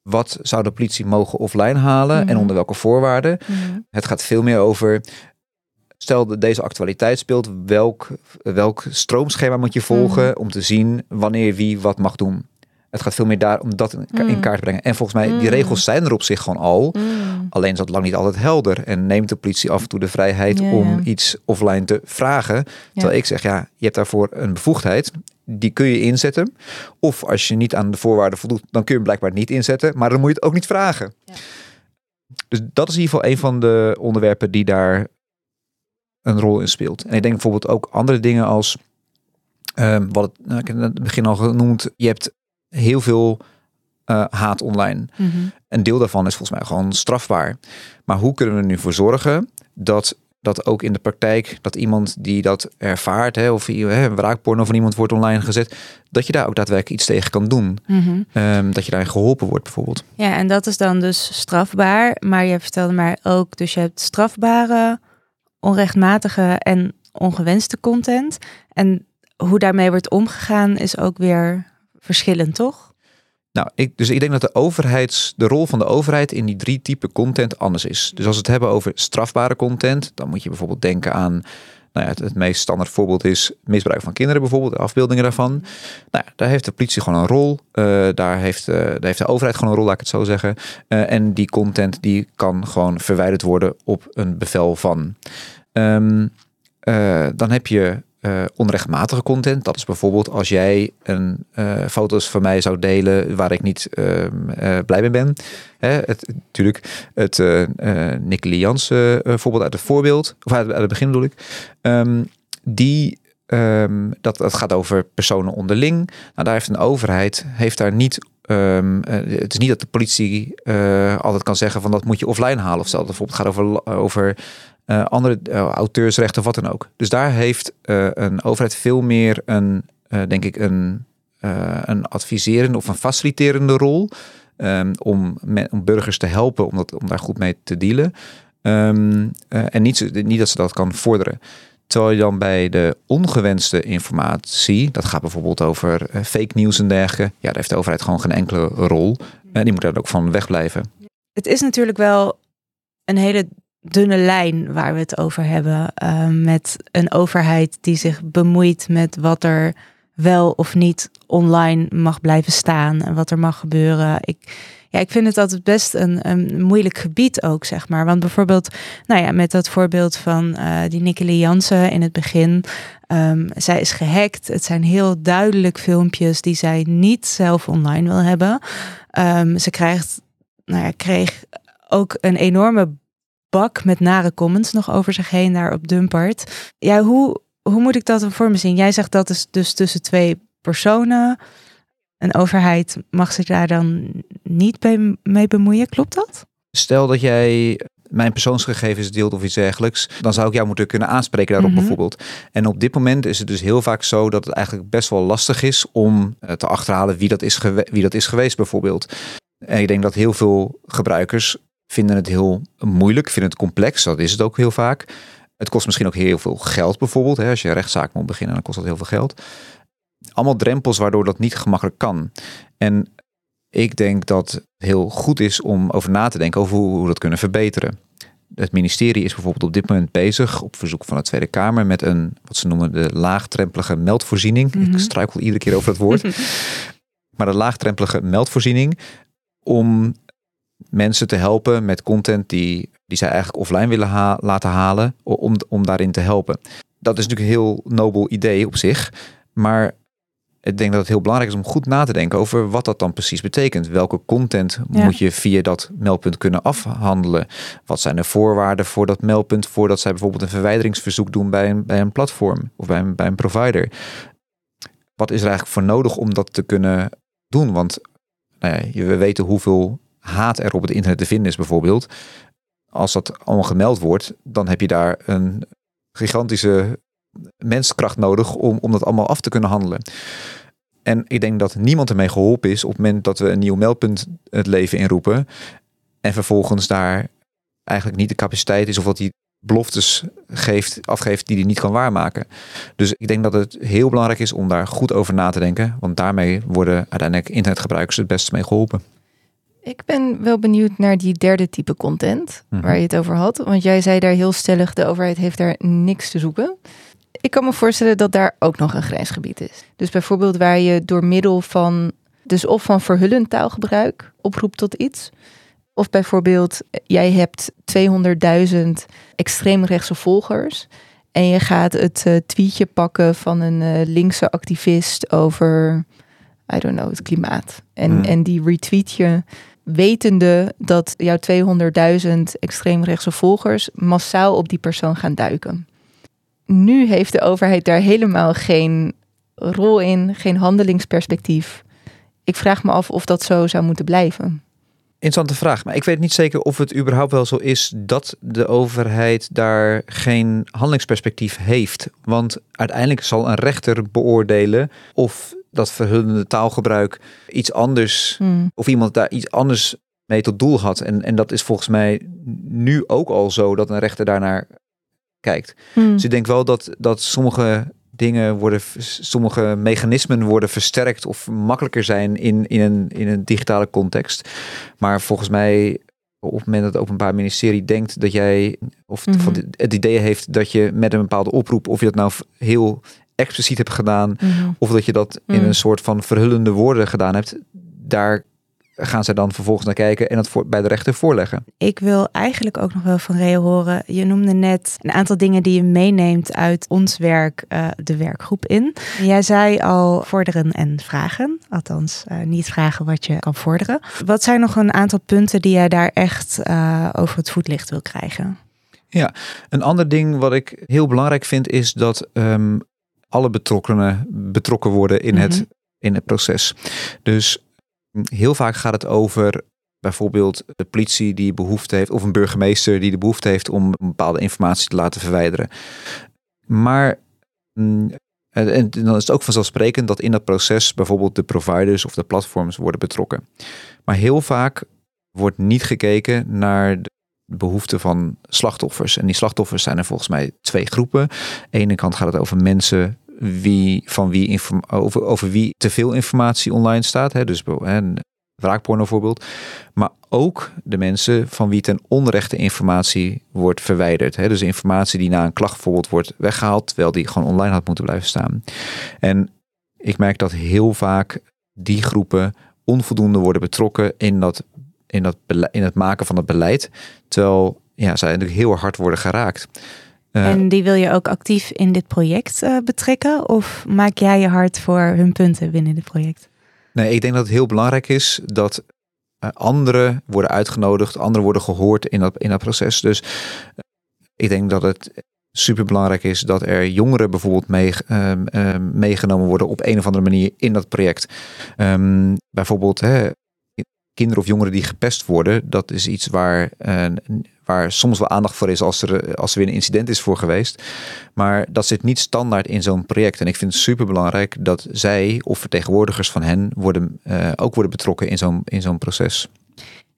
wat zou de politie mogen offline halen en Mhm. onder welke voorwaarden. Het gaat veel meer over. Stel dat deze actualiteit speelt, welk, welk stroomschema moet je volgen Mhm. om te zien wanneer wie wat mag doen. Het gaat veel meer daar om dat in, ka- in Mhm. kaart te brengen. En volgens mij, die Mhm. regels zijn er op zich gewoon al. Mm. Alleen is dat lang niet altijd helder. En neemt de politie af en toe de vrijheid om iets offline te vragen. Terwijl ik zeg, ja, je hebt daarvoor een bevoegdheid. Die kun je inzetten. Of als je niet aan de voorwaarden voldoet, dan kun je hem blijkbaar niet inzetten. Maar dan moet je het ook niet vragen. Ja. Dus dat is in ieder geval een van de onderwerpen die daar een rol in speelt. En ik denk bijvoorbeeld ook andere dingen als, ehm, wat het, nou, ik heb het begin al genoemd, je hebt heel veel eh, haat online. Mhm. Een deel daarvan is volgens mij gewoon strafbaar. Maar hoe kunnen we er nu voor zorgen dat dat ook in de praktijk, dat iemand die dat ervaart, hè, of hè, een wraakporno van iemand wordt online gezet, dat je daar ook daadwerkelijk iets tegen kan doen. Mhm. Ehm, dat je daarin geholpen wordt bijvoorbeeld. Ja, en dat is dan dus strafbaar. Maar je vertelde mij ook, dus je hebt strafbare onrechtmatige en ongewenste content. En hoe daarmee wordt omgegaan is ook weer verschillend, toch? Nou, ik, dus ik denk dat de overheids, de rol van de overheid in die drie typen content anders is. Dus als we het hebben over strafbare content, dan moet je bijvoorbeeld denken aan nou ja, het, meest standaard voorbeeld is misbruik van kinderen bijvoorbeeld, de afbeeldingen daarvan. Nou ja, daar heeft de politie gewoon een rol. Uh, daar, heeft, uh, daar heeft de overheid gewoon een rol, laat ik het zo zeggen. Uh, en die content die kan gewoon verwijderd worden op een bevel van. Um, dan heb je uh, onrechtmatige content. Dat is bijvoorbeeld als jij een uh, foto's van mij zou delen waar ik niet uh, blij mee ben. Hè, het, natuurlijk het uh, Nicky Jansen voorbeeld uit het voorbeeld, of uit, het begin bedoel ik. Um, die, um, dat, dat gaat over personen onderling. Nou, daar heeft een overheid, heeft daar niet het is niet dat de politie altijd kan zeggen van dat moet je offline halen of zo. Dat bijvoorbeeld gaat over, over uh, andere uh, auteursrechten of wat dan ook. Dus daar heeft uh, een overheid veel meer een, denk ik, een, een adviserende of een faciliterende rol. Um, om, om burgers te helpen om, dat, om daar goed mee te dealen. Um, en niet, niet dat ze dat kan vorderen. Terwijl je dan bij de ongewenste informatie, dat gaat bijvoorbeeld over fake nieuws en dergelijke, ja, daar heeft de overheid gewoon geen enkele rol. En die moet daar ook van wegblijven. Het is natuurlijk wel een hele dunne lijn waar we het over hebben. Uh, met een overheid die zich bemoeit met wat er wel of niet online mag blijven staan en wat er mag gebeuren. Ik, ja, ik vind het altijd best een, een moeilijk gebied ook, zeg maar. Want bijvoorbeeld, nou ja, met dat voorbeeld van uh, die Nikkeli Jansen in het begin. Um, zij is gehackt. Het zijn heel duidelijk filmpjes die zij niet zelf online wil hebben. Um, ze krijgt, nou ja, kreeg ook een enorme bak met nare comments nog over zich heen daar op Dumpert. Ja, hoe, hoe moet ik dat dan voor me zien? Jij zegt dat is dus tussen twee personen. Een overheid mag zich daar dan niet mee bemoeien, klopt dat? Stel dat jij mijn persoonsgegevens deelt of iets dergelijks, dan zou ik jou moeten kunnen aanspreken daarop mm -hmm. bijvoorbeeld. En op dit moment is het dus heel vaak zo dat het eigenlijk best wel lastig is om eh, te achterhalen wie dat is, wie dat is geweest bijvoorbeeld. En ik denk dat heel veel gebruikers vinden het heel moeilijk, vinden het complex. Dat is het ook heel vaak. Het kost misschien ook heel veel geld bijvoorbeeld. Hè? Als je rechtszaak moet beginnen, dan kost dat heel veel geld. Allemaal drempels waardoor dat niet gemakkelijk kan. En ik denk dat het heel goed is om over na te denken over hoe we dat kunnen verbeteren. Het ministerie is bijvoorbeeld op dit moment bezig, op verzoek van de Tweede Kamer, met een, wat ze noemen, de laagdrempelige meldvoorziening. Mm -hmm. Ik struikel iedere keer over het woord. maar de laagdrempelige meldvoorziening om mensen te helpen met content die, die zij eigenlijk offline willen ha laten halen, om, om daarin te helpen. Dat is natuurlijk een heel nobel idee op zich, maar ik denk dat het heel belangrijk is om goed na te denken over wat dat dan precies betekent. Welke content ja. moet je via dat meldpunt kunnen afhandelen? Wat zijn de voorwaarden voor dat meldpunt voordat zij bijvoorbeeld een verwijderingsverzoek doen bij een, bij een platform of bij een, bij een provider? Wat is er eigenlijk voor nodig om dat te kunnen doen? Want nou ja, we weten hoeveel haat er op het internet te vinden is bijvoorbeeld. Als dat allemaal gemeld wordt, dan heb je daar een gigantische menskracht nodig om, om dat allemaal af te kunnen handelen. En ik denk dat niemand ermee geholpen is op het moment dat we een nieuw meldpunt het leven inroepen. En vervolgens daar eigenlijk niet de capaciteit is of dat die beloftes geeft, afgeeft die hij niet kan waarmaken. Dus ik denk dat het heel belangrijk is om daar goed over na te denken. Want daarmee worden uiteindelijk internetgebruikers het beste mee geholpen. Ik ben wel benieuwd naar die derde type content mm -hmm. waar je het over had. Want jij zei daar heel stellig, de overheid heeft daar niks te zoeken. Ik kan me voorstellen dat daar ook nog een grijsgebied is. Dus bijvoorbeeld waar je door middel van, dus of van verhullend taalgebruik oproept tot iets. Of bijvoorbeeld, jij hebt 200.000 extreemrechtse volgers. En je gaat het uh, tweetje pakken van een uh, linkse activist over, I don't know, het klimaat. En, mm. en die retweet je wetende dat jouw 200.000 extreemrechtse volgers massaal op die persoon gaan duiken. Nu heeft de overheid daar helemaal geen rol in, geen handelingsperspectief. Ik vraag me af of dat zo zou moeten blijven. Interessante vraag, maar ik weet niet zeker of het überhaupt wel zo is dat de overheid daar geen handelingsperspectief heeft. Want uiteindelijk zal een rechter beoordelen of dat verhullende taalgebruik iets anders, hmm. of iemand daar iets anders mee tot doel had. En, en dat is volgens mij nu ook al zo dat een rechter daarnaar kijkt. Hmm. Dus ik denk wel dat, dat sommige dingen worden, sommige mechanismen worden versterkt of makkelijker zijn in, in, een, in een digitale context. Maar volgens mij, op het moment dat het Openbaar Ministerie denkt dat jij, of van de- het idee heeft dat je met een bepaalde oproep, of je dat nou heel expliciet hebt gedaan, Mhm. of dat je dat in Mm. een soort van verhullende woorden gedaan hebt, daar gaan zij dan vervolgens naar kijken en dat voor, bij de rechter voorleggen. Ik wil eigenlijk ook nog wel van Reo horen. Je noemde net een aantal dingen die je meeneemt uit ons werk, eh, de werkgroep in. Jij zei al vorderen en vragen. Althans, eh, niet vragen wat je kan vorderen. Wat zijn nog een aantal punten die jij daar echt eh, over het voetlicht wil krijgen? Een ander ding wat ik heel belangrijk vind is dat ehm, alle betrokkenen betrokken worden in, Mhm. het, in het proces. Dus mm, heel vaak gaat het over bijvoorbeeld de politie die behoefte heeft, of een burgemeester die de behoefte heeft om bepaalde informatie te laten verwijderen. Maar mm, en en dan is het ook vanzelfsprekend dat in dat proces bijvoorbeeld de providers of de platforms worden betrokken. Maar heel vaak wordt niet gekeken naar de behoeften van slachtoffers. En die slachtoffers zijn er volgens mij twee groepen. Aan de ene kant gaat het over mensen wie, van wie over, over wie te veel informatie online staat. Hè, dus hè, wraakporno bijvoorbeeld. Maar ook de mensen van wie ten onrechte informatie wordt verwijderd. Hè, dus informatie die na een klacht bijvoorbeeld wordt weggehaald, terwijl die gewoon online had moeten blijven staan. En ik merk dat heel vaak die groepen onvoldoende worden betrokken in, dat, in, dat, in het maken van het beleid. Terwijl ja, zij natuurlijk heel hard worden geraakt. Eh, En die wil je ook actief in dit project eh, betrekken? Of maak jij je hard voor hun punten binnen dit project? Nee, ik denk dat het heel belangrijk is dat eh, anderen worden uitgenodigd, anderen worden gehoord in dat, in dat proces. Dus ik denk dat het super belangrijk is dat er jongeren bijvoorbeeld mee, ehm, ehm, meegenomen worden op een of andere manier in dat project. Ehm, bijvoorbeeld hè, kinderen of jongeren die gepest worden, dat is iets waar, eh, waar soms wel aandacht voor is als er, als er weer een incident is voor geweest. Maar dat zit niet standaard in zo'n project. En ik vind het super belangrijk dat zij of vertegenwoordigers van hen worden, eh, ook worden betrokken in zo'n, in zo'n proces.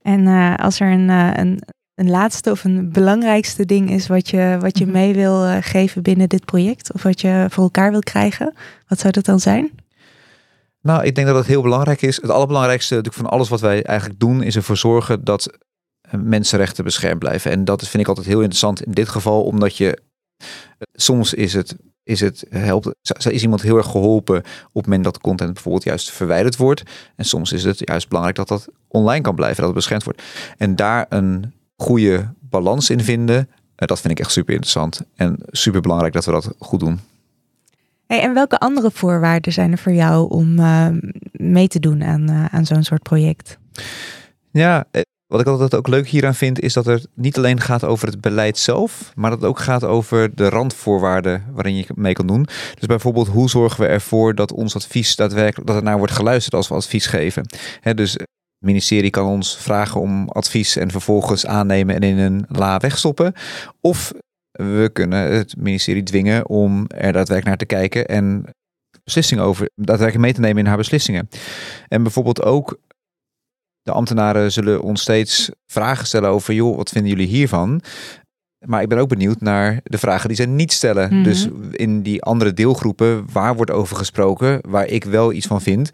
En eh, als er een, een, een laatste of een belangrijkste ding is wat je, wat je Mhm. mee wil geven binnen dit project, of wat je voor elkaar wil krijgen, wat zou dat dan zijn? Nou, ik denk dat het heel belangrijk is. Het allerbelangrijkste natuurlijk van alles wat wij eigenlijk doen, is ervoor zorgen dat eh, mensenrechten beschermd blijven. En dat vind ik altijd heel interessant in dit geval, omdat je eh, soms is het. Is, het, helpt, is iemand heel erg geholpen op het moment dat content bijvoorbeeld juist verwijderd wordt. En soms is het juist belangrijk dat dat online kan blijven, dat het beschermd wordt. En daar een goede balans in vinden, eh, dat vind ik echt super interessant. En super belangrijk dat we dat goed doen. En welke andere voorwaarden zijn er voor jou om eh, mee te doen aan, eh, aan zo'n soort project? Ja, eh, wat ik altijd ook leuk hieraan vind, is dat het niet alleen gaat over het beleid zelf, maar dat het ook gaat over de randvoorwaarden waarin je mee kan doen. Dus bijvoorbeeld, hoe zorgen we ervoor dat ons advies daadwerkelijk, dat er naar wordt geluisterd als we advies geven. Dus het ministerie kan ons vragen om advies en vervolgens aannemen en in een la wegstoppen. Of we kunnen het ministerie dwingen om er daadwerkelijk naar te kijken en beslissingen over, daadwerkelijk mee te nemen in haar beslissingen. En bijvoorbeeld ook de ambtenaren zullen ons steeds vragen stellen over, joh, wat vinden jullie hiervan? Maar ik ben ook benieuwd naar de vragen die zij niet stellen. Mhm. Dus in die andere deelgroepen, waar wordt over gesproken, waar ik wel iets van vind,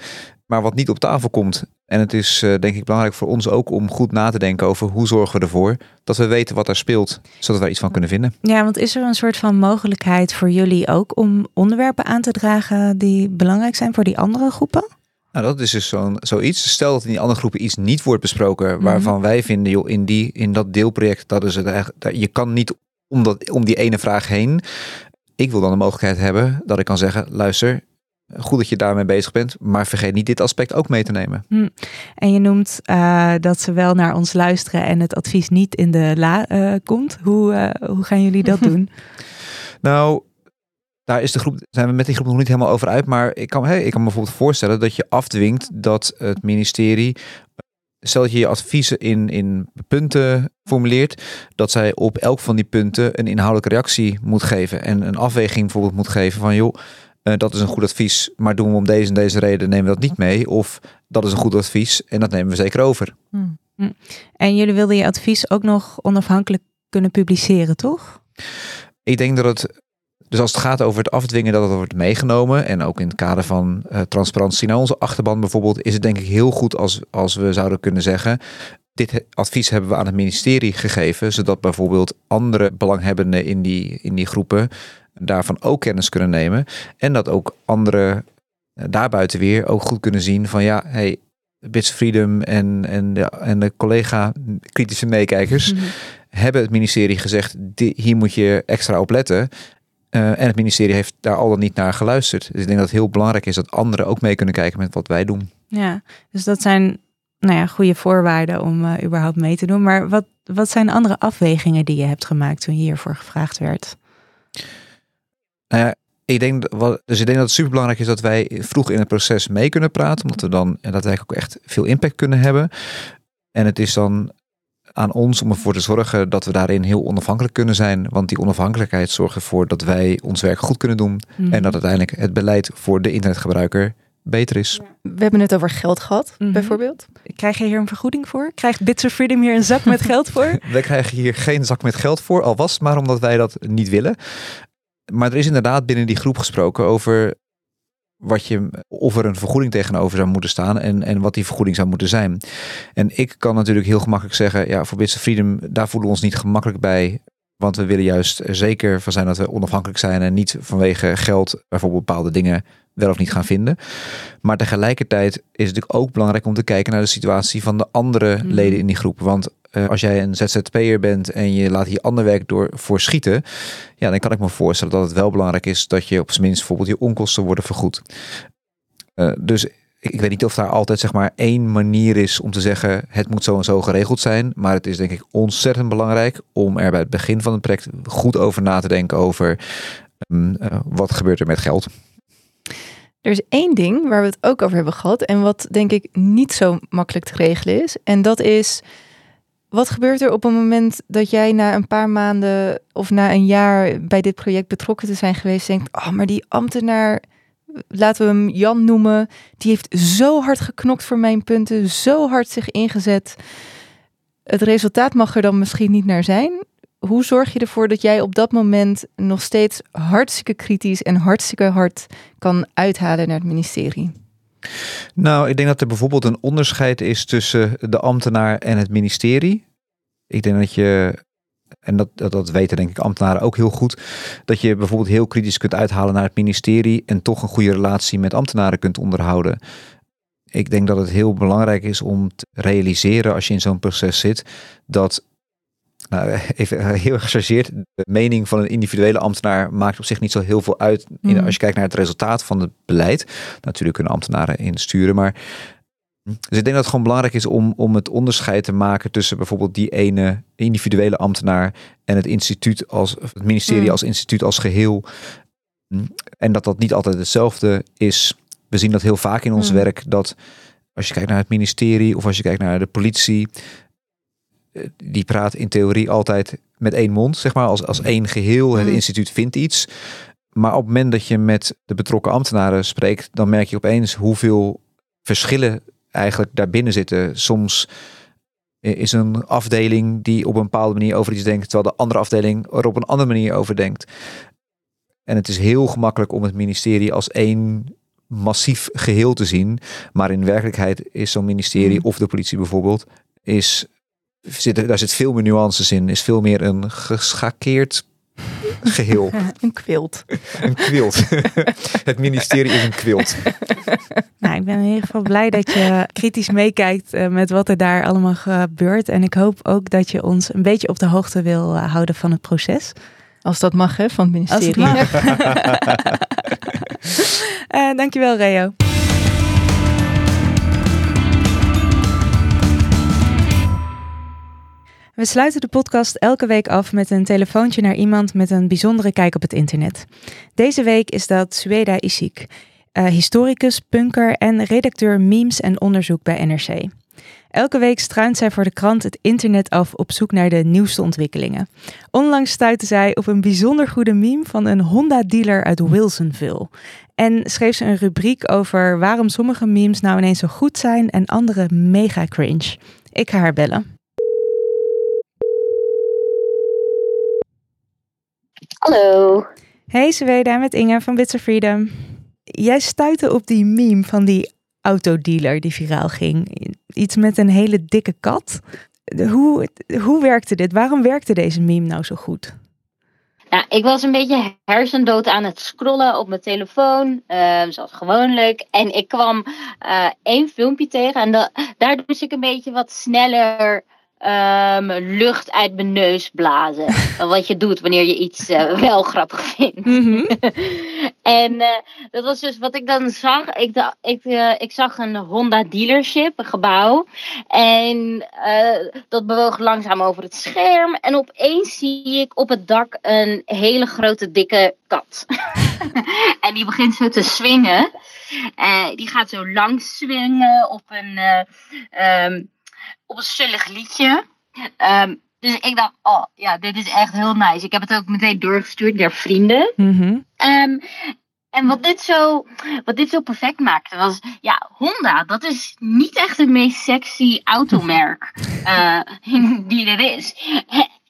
maar wat niet op tafel komt. En het is eh, denk ik belangrijk voor ons ook om goed na te denken over hoe zorgen we ervoor dat we weten wat er speelt, zodat we er iets van kunnen vinden. Ja, want is er een soort van mogelijkheid voor jullie ook om onderwerpen aan te dragen die belangrijk zijn voor die andere groepen? Nou, dat is dus zo'n, zoiets. Stel dat in die andere groepen iets niet wordt besproken, Mhm. waarvan wij vinden, joh, in, die, in dat deelproject, dat is het eigenlijk, je kan niet om, dat, om die ene vraag heen. Ik wil dan de mogelijkheid hebben dat ik kan zeggen, luister, goed dat je daarmee bezig bent, maar vergeet niet dit aspect ook mee te nemen. En je noemt eh, dat ze wel naar ons luisteren en het advies niet in de la eh, komt. Hoe, eh, hoe gaan jullie dat doen? Nou, daar is de groep, zijn we met die groep nog niet helemaal over uit. Maar ik kan, hè, ik kan me bijvoorbeeld voorstellen dat je afdwingt dat het ministerie. Stel dat je je adviezen in, in punten formuleert, dat zij op elk van die punten een inhoudelijke reactie moet geven. En een afweging bijvoorbeeld moet geven van joh, eh, dat is een goed advies, maar doen we om deze en deze reden, nemen we dat niet mee. Of dat is een goed advies en dat nemen we zeker over. En jullie wilden je advies ook nog onafhankelijk kunnen publiceren, toch? Ik denk dat het, dus als het gaat over het afdwingen, dat het wordt meegenomen. En ook in het kader van uh, transparantie naar onze achterban bijvoorbeeld, is het denk ik heel goed als, als we zouden kunnen zeggen. Dit advies hebben we aan het ministerie gegeven, zodat bijvoorbeeld andere belanghebbenden in die, in die groepen daarvan ook kennis kunnen nemen. En dat ook andere eh, daarbuiten weer ook goed kunnen zien van ja, hey, Bits Freedom en, en, de, en de collega kritische meekijkers mhm. hebben het ministerie gezegd, hier moet je extra op letten. Uh, en het ministerie heeft daar al dan niet naar geluisterd. Dus ik denk dat het heel belangrijk is dat anderen ook mee kunnen kijken met wat wij doen. Ja, dus dat zijn nou ja, goede voorwaarden om uh, überhaupt mee te doen. Maar wat, wat zijn andere afwegingen die je hebt gemaakt toen je hiervoor gevraagd werd? Nou ja, ik denk, dus ik denk dat het super belangrijk is dat wij vroeg in het proces mee kunnen praten, omdat we dan daadwerkelijk ook echt veel impact kunnen hebben. En het is dan aan ons om ervoor te zorgen dat we daarin heel onafhankelijk kunnen zijn. Want die onafhankelijkheid zorgt ervoor dat wij ons werk goed kunnen doen. Mhm. En dat uiteindelijk het beleid voor de internetgebruiker beter is. We hebben het over geld gehad, mhm. bijvoorbeeld. Krijg je hier een vergoeding voor? Krijgt Bits of Freedom hier een zak met geld voor? wij krijgen hier geen zak met geld voor, al was het maar omdat wij dat niet willen. Maar er is inderdaad binnen die groep gesproken over wat je, of er een vergoeding tegenover zou moeten staan en, en wat die vergoeding zou moeten zijn. En ik kan natuurlijk heel gemakkelijk zeggen, ja, voor Bits of Freedom, daar voelen we ons niet gemakkelijk bij. Want we willen juist zeker van zijn dat we onafhankelijk zijn en niet vanwege geld bijvoorbeeld bepaalde dingen wel of niet gaan vinden. Maar tegelijkertijd is het natuurlijk ook belangrijk om te kijken naar de situatie van de andere mhm. leden in die groep. Want uh, als jij een ZZP'er bent en je laat hier ander werk door voor schieten, ja, dan kan ik me voorstellen dat het wel belangrijk is dat je op zijn minst bijvoorbeeld je onkosten worden vergoed. Uh, dus ik weet niet of daar altijd zeg maar één manier is om te zeggen het moet zo en zo geregeld zijn. Maar het is denk ik ontzettend belangrijk om er bij het begin van het project goed over na te denken over um, uh, wat gebeurt er met geld. Er is één ding waar we het ook over hebben gehad en wat denk ik niet zo makkelijk te regelen is. En dat is, wat gebeurt er op een moment dat jij na een paar maanden of na een jaar bij dit project betrokken te zijn geweest, denkt, oh, maar die ambtenaar, laten we hem Jan noemen, die heeft zo hard geknokt voor mijn punten, zo hard zich ingezet. Het resultaat mag er dan misschien niet naar zijn hoe zorg je ervoor dat jij op dat moment nog steeds hartstikke kritisch en hartstikke hard kan uithalen naar het ministerie? Nou, ik denk dat er bijvoorbeeld een onderscheid is tussen de ambtenaar en het ministerie. Ik denk dat je, en dat, dat, dat weten denk ik ambtenaren ook heel goed, dat je bijvoorbeeld heel kritisch kunt uithalen naar het ministerie en toch een goede relatie met ambtenaren kunt onderhouden. Ik denk dat het heel belangrijk is om te realiseren als je in zo'n proces zit, dat nou, even heel gechargeerd. De mening van een individuele ambtenaar maakt op zich niet zo heel veel uit. In, mm. als je kijkt naar het resultaat van het beleid. Natuurlijk kunnen ambtenaren insturen, maar. Dus ik denk dat het gewoon belangrijk is om, om het onderscheid te maken tussen bijvoorbeeld die ene individuele ambtenaar en het instituut als het ministerie mm. als instituut als geheel. En dat dat niet altijd hetzelfde is. We zien dat heel vaak in ons mm. werk dat als je kijkt naar het ministerie of als je kijkt naar de politie, die praat in theorie altijd met één mond, zeg maar, als, als één geheel. Het mm. instituut vindt iets. Maar op het moment dat je met de betrokken ambtenaren spreekt, dan merk je opeens hoeveel verschillen eigenlijk daarbinnen zitten. Soms is een afdeling die op een bepaalde manier over iets denkt, terwijl de andere afdeling er op een andere manier over denkt. En het is heel gemakkelijk om het ministerie als één massief geheel te zien. Maar in werkelijkheid is zo'n ministerie mm. of de politie bijvoorbeeld, is zit, daar zit veel meer nuances in. Is veel meer een geschakeerd geheel. een quilt. een quilt. het ministerie is een quilt. Nou, ik ben in ieder geval blij dat je kritisch meekijkt uh, met wat er daar allemaal gebeurt. En ik hoop ook dat je ons een beetje op de hoogte wil uh, houden van het proces. Als dat mag, hè, van het ministerie. Als het mag. uh, dankjewel, Reo. We sluiten de podcast elke week af met een telefoontje naar iemand met een bijzondere kijk op het internet. Deze week is dat Sueda Isik, uh, historicus, punker en redacteur memes en onderzoek bij NRC. Elke week struint zij voor de krant het internet af op zoek naar de nieuwste ontwikkelingen. Onlangs stuitte zij op een bijzonder goede meme van een Honda-dealer uit Wilsonville. En schreef ze een rubriek over waarom sommige memes nou ineens zo goed zijn en andere mega cringe. Ik ga haar bellen. Hallo. Hey Zweda, met Inge van Bits of Freedom. Jij stuitte op die meme van die autodealer die viraal ging. Iets met een hele dikke kat. Hoe, hoe werkte dit? Waarom werkte deze meme nou zo goed? Nou, ik was een beetje hersendood aan het scrollen op mijn telefoon, uh, zoals gewoonlijk. En ik kwam uh, één filmpje tegen en da daar moest ik een beetje wat sneller um, lucht uit mijn neus blazen. Wat je doet wanneer je iets uh, wel grappig vindt. Mm -hmm. en uh, dat was dus wat ik dan zag. Ik, ik, uh, ik zag een Honda dealership, een gebouw. En dat bewoog langzaam over het scherm. En opeens zie ik op het dak een hele grote dikke kat. en die begint zo te swingen. die gaat zo lang swingen op een... Um, op een zullig liedje. Um, dus ik dacht, oh ja, dit is echt heel nice. Ik heb het ook meteen doorgestuurd naar vrienden. Mm -hmm. um, en wat dit, zo, wat dit zo perfect maakte was, ja, Honda, dat is niet echt het meest sexy automerk uh, die er is.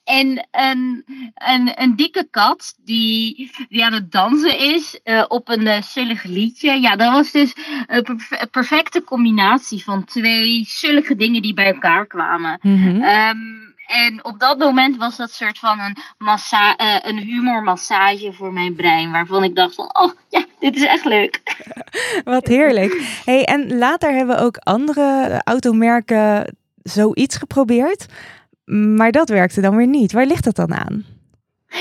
En een, een, een dikke kat die, die aan het dansen is uh, op een uh, zullig liedje. Ja, dat was dus een perfecte combinatie van twee zullige dingen die bij elkaar kwamen. Mm -hmm. um, en op dat moment was dat soort van een, massa uh, een humormassage voor mijn brein. Waarvan ik dacht van, oh ja, dit is echt leuk. Wat heerlijk. Hey, en later hebben ook andere automerken zoiets geprobeerd. Maar dat werkte dan weer niet. Waar ligt dat dan aan?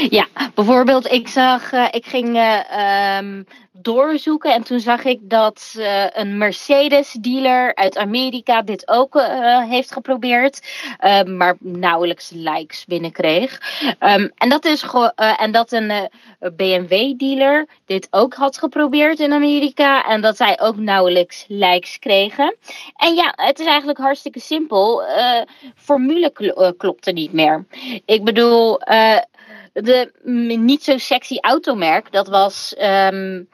Ja, bijvoorbeeld, ik zag, uh, ik ging uh, um, doorzoeken en toen zag ik dat uh, een Mercedes-dealer uit Amerika dit ook heeft geprobeerd, maar nauwelijks likes binnenkreeg. Um, en dat is en dat een BMW-dealer dit ook had geprobeerd in Amerika en dat zij ook nauwelijks likes kregen. En ja, het is eigenlijk hartstikke simpel. formule kl klopte niet meer. Ik bedoel de niet zo sexy automerk, dat was. Um,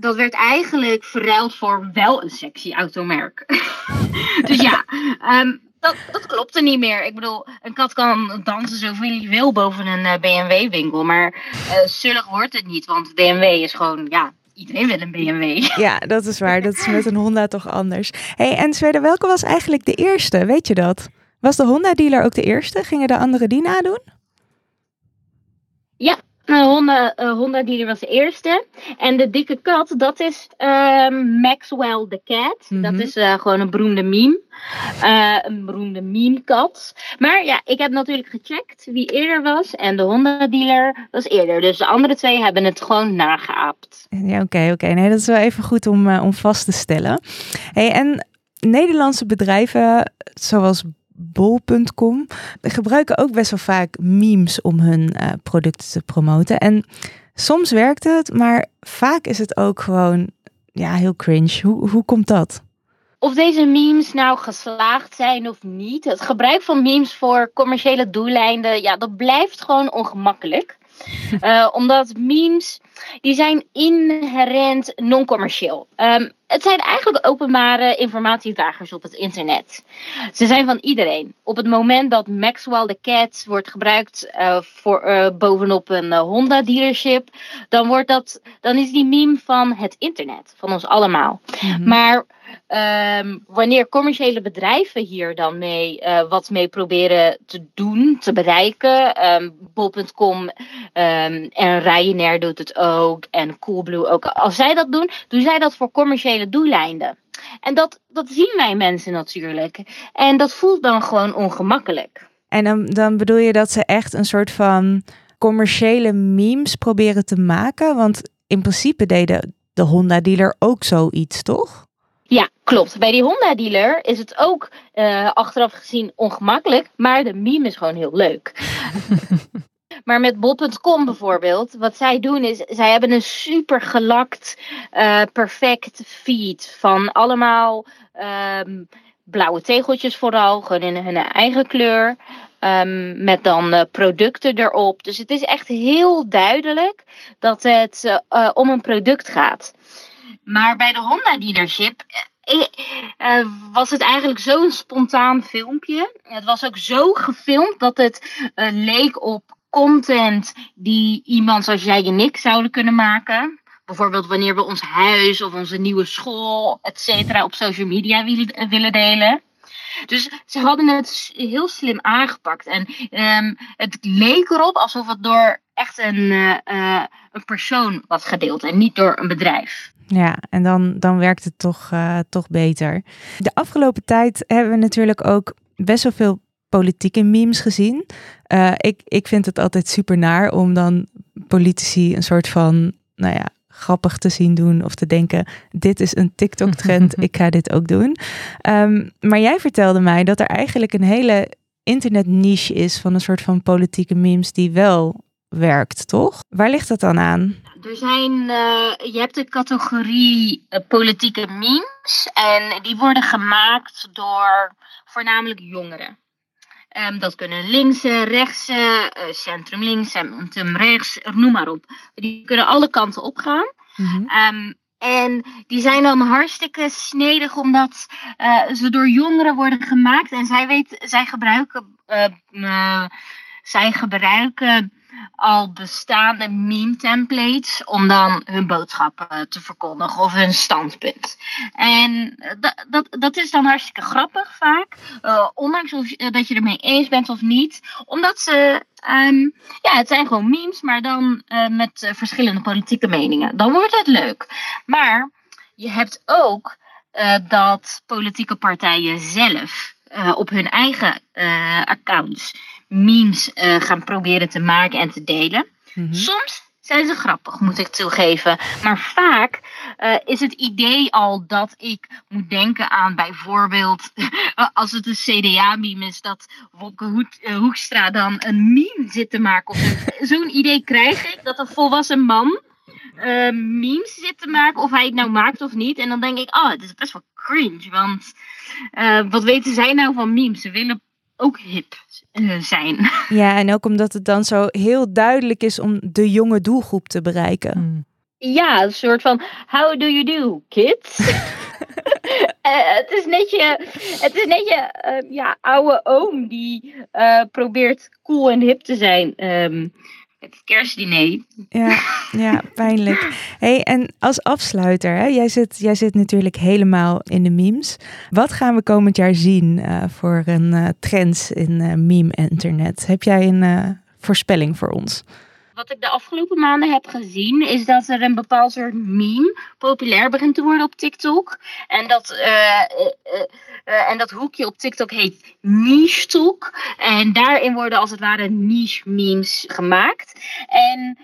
dat werd eigenlijk verruild voor wel een sexy automerk. dus ja, um, dat, dat klopte niet meer. Ik bedoel, een kat kan dansen zoveel je wil boven een uh, BMW-winkel. Maar uh, zullig wordt het niet, want BMW is gewoon, ja, iedereen wil een BMW. Ja, dat is waar. Dat is met een Honda toch anders. hey, en Zweden, welke was eigenlijk de eerste? Weet je dat? Was de Honda-dealer ook de eerste? Gingen de anderen die nadoen? Ja, Honda, uh, Honda dealer was de eerste. En de dikke kat, dat is uh, Maxwell the Cat. Mm -hmm. Dat is uh, gewoon een beroemde meme. Een beroemde meme kat. Maar ja, ik heb natuurlijk gecheckt wie eerder was. En de Honda dealer was eerder. Dus de andere twee hebben het gewoon nageaapt. Ja, oké, okay, oké. Okay. Nee, dat is wel even goed om, om vast te stellen. Hey, en Nederlandse bedrijven zoals bol.com gebruiken ook best wel vaak memes om hun uh, producten te promoten. En soms werkt het, maar vaak is het ook gewoon ja, heel cringe. Hoe, hoe komt dat? Of deze memes nou geslaagd zijn of niet. Het gebruik van memes voor commerciële doeleinden, ja, dat blijft gewoon ongemakkelijk. Uh, omdat memes, die zijn inherent non-commercieel. Um, het zijn eigenlijk openbare informatiedragers op het internet. Ze zijn van iedereen. Op het moment dat Maxwell the Cat wordt gebruikt uh, voor, uh, bovenop een Honda dealership, dan, wordt dat, dan is die meme van het internet, van ons allemaal. Mm -hmm. Maar Um, wanneer commerciële bedrijven hier dan mee wat mee proberen te doen, te bereiken. Um, Bol.com um, en Ryanair doet het ook. En Coolblue ook. Als zij dat doen, doen zij dat voor commerciële doeleinden. En dat, dat zien wij mensen natuurlijk. En dat voelt dan gewoon ongemakkelijk. En dan, dan bedoel je dat ze echt een soort van commerciële memes proberen te maken? Want in principe deden de Honda-dealer ook zoiets, toch? Ja, klopt. Bij die Honda-dealer is het ook uh, achteraf gezien ongemakkelijk, maar de meme is gewoon heel leuk. maar met bol.com bijvoorbeeld, wat zij doen is, zij hebben een super gelakt, uh, perfect feed van allemaal um, blauwe tegeltjes vooral, gewoon in hun eigen kleur. Um, met dan uh, producten erop. Dus het is echt heel duidelijk dat het uh, om een product gaat. Maar bij de Honda dealership was het eigenlijk zo'n spontaan filmpje. Het was ook zo gefilmd dat het leek op content die iemand zoals jij en ik zouden kunnen maken. Bijvoorbeeld wanneer we ons huis of onze nieuwe school, et cetera, op social media willen, willen delen. Dus ze hadden het heel slim aangepakt. En um, het leek erop alsof het door echt een, uh, een persoon was gedeeld en niet door een bedrijf. Ja, en dan, dan werkt het toch, toch beter. De afgelopen tijd hebben we natuurlijk ook best wel veel politieke memes gezien. Uh, ik, ik vind het altijd super naar om dan politici een soort van, nou ja, grappig te zien doen of te denken: dit is een TikTok-trend, ik ga dit ook doen. Um, maar jij vertelde mij dat er eigenlijk een hele internet-niche is van een soort van politieke memes die wel werkt, toch? Waar ligt dat dan aan? Er zijn, uh, je hebt de categorie uh, politieke memes en die worden gemaakt door voornamelijk jongeren. Um, dat kunnen linkse, rechtse, uh, centrum links, centrum rechts, noem maar op. Die kunnen alle kanten opgaan. Mm -hmm. um, en die zijn dan hartstikke snedig omdat uh, ze door jongeren worden gemaakt. En zij, weet, zij gebruiken, uh, zij gebruiken al bestaande meme templates om dan hun boodschappen te verkondigen of hun standpunt. En dat, dat, dat is dan hartstikke grappig vaak, uh, ondanks of, dat je ermee eens bent of niet, omdat ze, um, ja, het zijn gewoon memes, maar dan met verschillende politieke meningen. Dan wordt het leuk. Maar je hebt ook dat politieke partijen zelf op hun eigen accounts memes uh, gaan proberen te maken en te delen. Mm -hmm. Soms zijn ze grappig, moet ik toegeven. Maar vaak uh, is het idee al dat ik moet denken aan bijvoorbeeld, als het een CDA-meme is, dat Wopke Hoekstra dan een meme zit te maken. Zo'n idee krijg ik, dat een volwassen man uh, memes zit te maken, of hij het nou maakt of niet. En dan denk ik, oh, het is best wel cringe, want uh, wat weten zij nou van memes? Ze willen ook hip uh, zijn. Ja, en ook omdat het dan zo heel duidelijk is om de jonge doelgroep te bereiken. Hmm. Ja, een soort van how do you do, kids? uh, het is net je, het is net je uh, ja, oude oom die probeert cool en hip te zijn. Um, het kerstdiner. Ja, ja pijnlijk. Hey, en als afsluiter, hè, jij, zit, jij zit natuurlijk helemaal in de memes. Wat gaan we komend jaar zien uh, voor een uh, trends in uh, meme-internet? Heb jij een voorspelling voor ons? Wat ik de afgelopen maanden heb gezien, is dat er een bepaald soort meme populair begint te worden op TikTok. En dat, uh, uh, uh, en dat hoekje op TikTok heet Niche Talk. En daarin worden als het ware niche memes gemaakt. En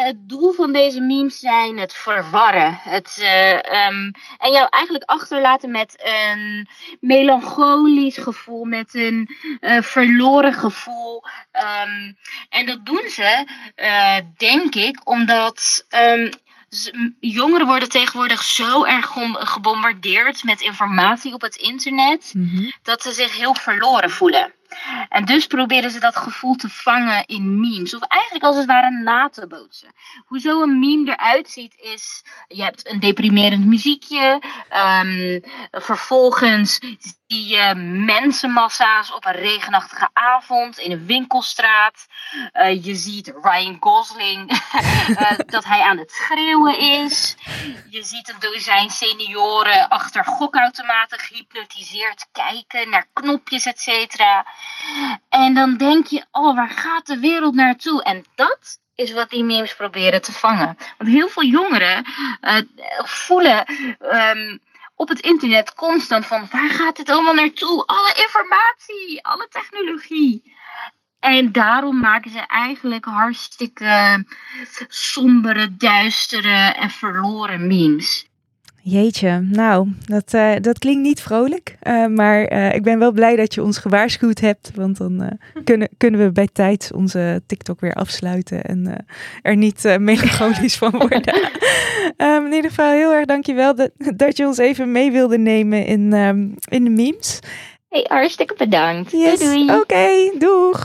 het doel van deze memes zijn het verwarren. Het, uh, um, en jou eigenlijk achterlaten met een melancholisch gevoel, met een uh, verloren gevoel. Um, en dat doen ze, uh, denk ik, omdat. Um, jongeren worden tegenwoordig zo erg gebombardeerd met informatie op het internet, mm -hmm. dat ze zich heel verloren voelen. En dus proberen ze dat gevoel te vangen in memes. Of eigenlijk als het ware na te bootsen. Hoe zo'n meme eruit ziet is... Je hebt een deprimerend muziekje. Um, vervolgens zie je mensenmassa's op een regenachtige avond in een winkelstraat. Uh, je ziet Ryan Gosling uh, dat hij aan het schreeuwen is. Je ziet een dozijn senioren achter gokautomaten gehypnotiseerd kijken naar knopjes, et cetera. En dan denk je, oh, waar gaat de wereld naartoe? En dat is wat die memes proberen te vangen. Want heel veel jongeren voelen um, op het internet constant van waar gaat het allemaal naartoe? Alle informatie, alle technologie. En daarom maken ze eigenlijk hartstikke sombere, duistere en verloren memes. Jeetje, nou, dat, uh, dat klinkt niet vrolijk. Uh, maar uh, ik ben wel blij dat je ons gewaarschuwd hebt. Want dan kunnen, kunnen we bij tijd onze TikTok weer afsluiten. En er niet melancholisch van worden. um, in ieder geval heel erg dankjewel dat, dat je ons even mee wilde nemen in, um, in de memes. Hey, hartstikke bedankt. Yes. Doei, doei. Oké, okay, doeg.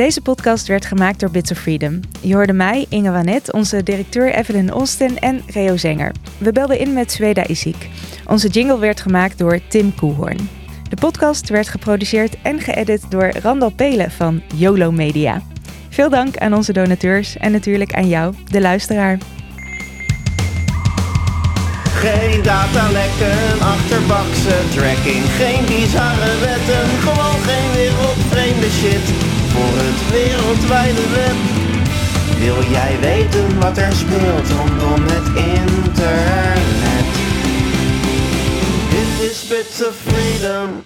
Deze podcast werd gemaakt door Bits of Freedom. Je hoorde mij, Inge Wanet, onze directeur Evelyn Olsten en Reo Zenger. We belden in met Sweda Isik. Onze jingle werd gemaakt door Tim Koehoorn. De podcast werd geproduceerd en geëdit door Randal Pelen van YOLO Media. Veel dank aan onze donateurs en natuurlijk aan jou, de luisteraar. Geen datalekken, achterbakse tracking, geen bizarre wetten, gewoon geen wereldvreemde shit voor het wereldwijde web. Wil jij weten wat er speelt rondom het internet? Dit is Bits of Freedom.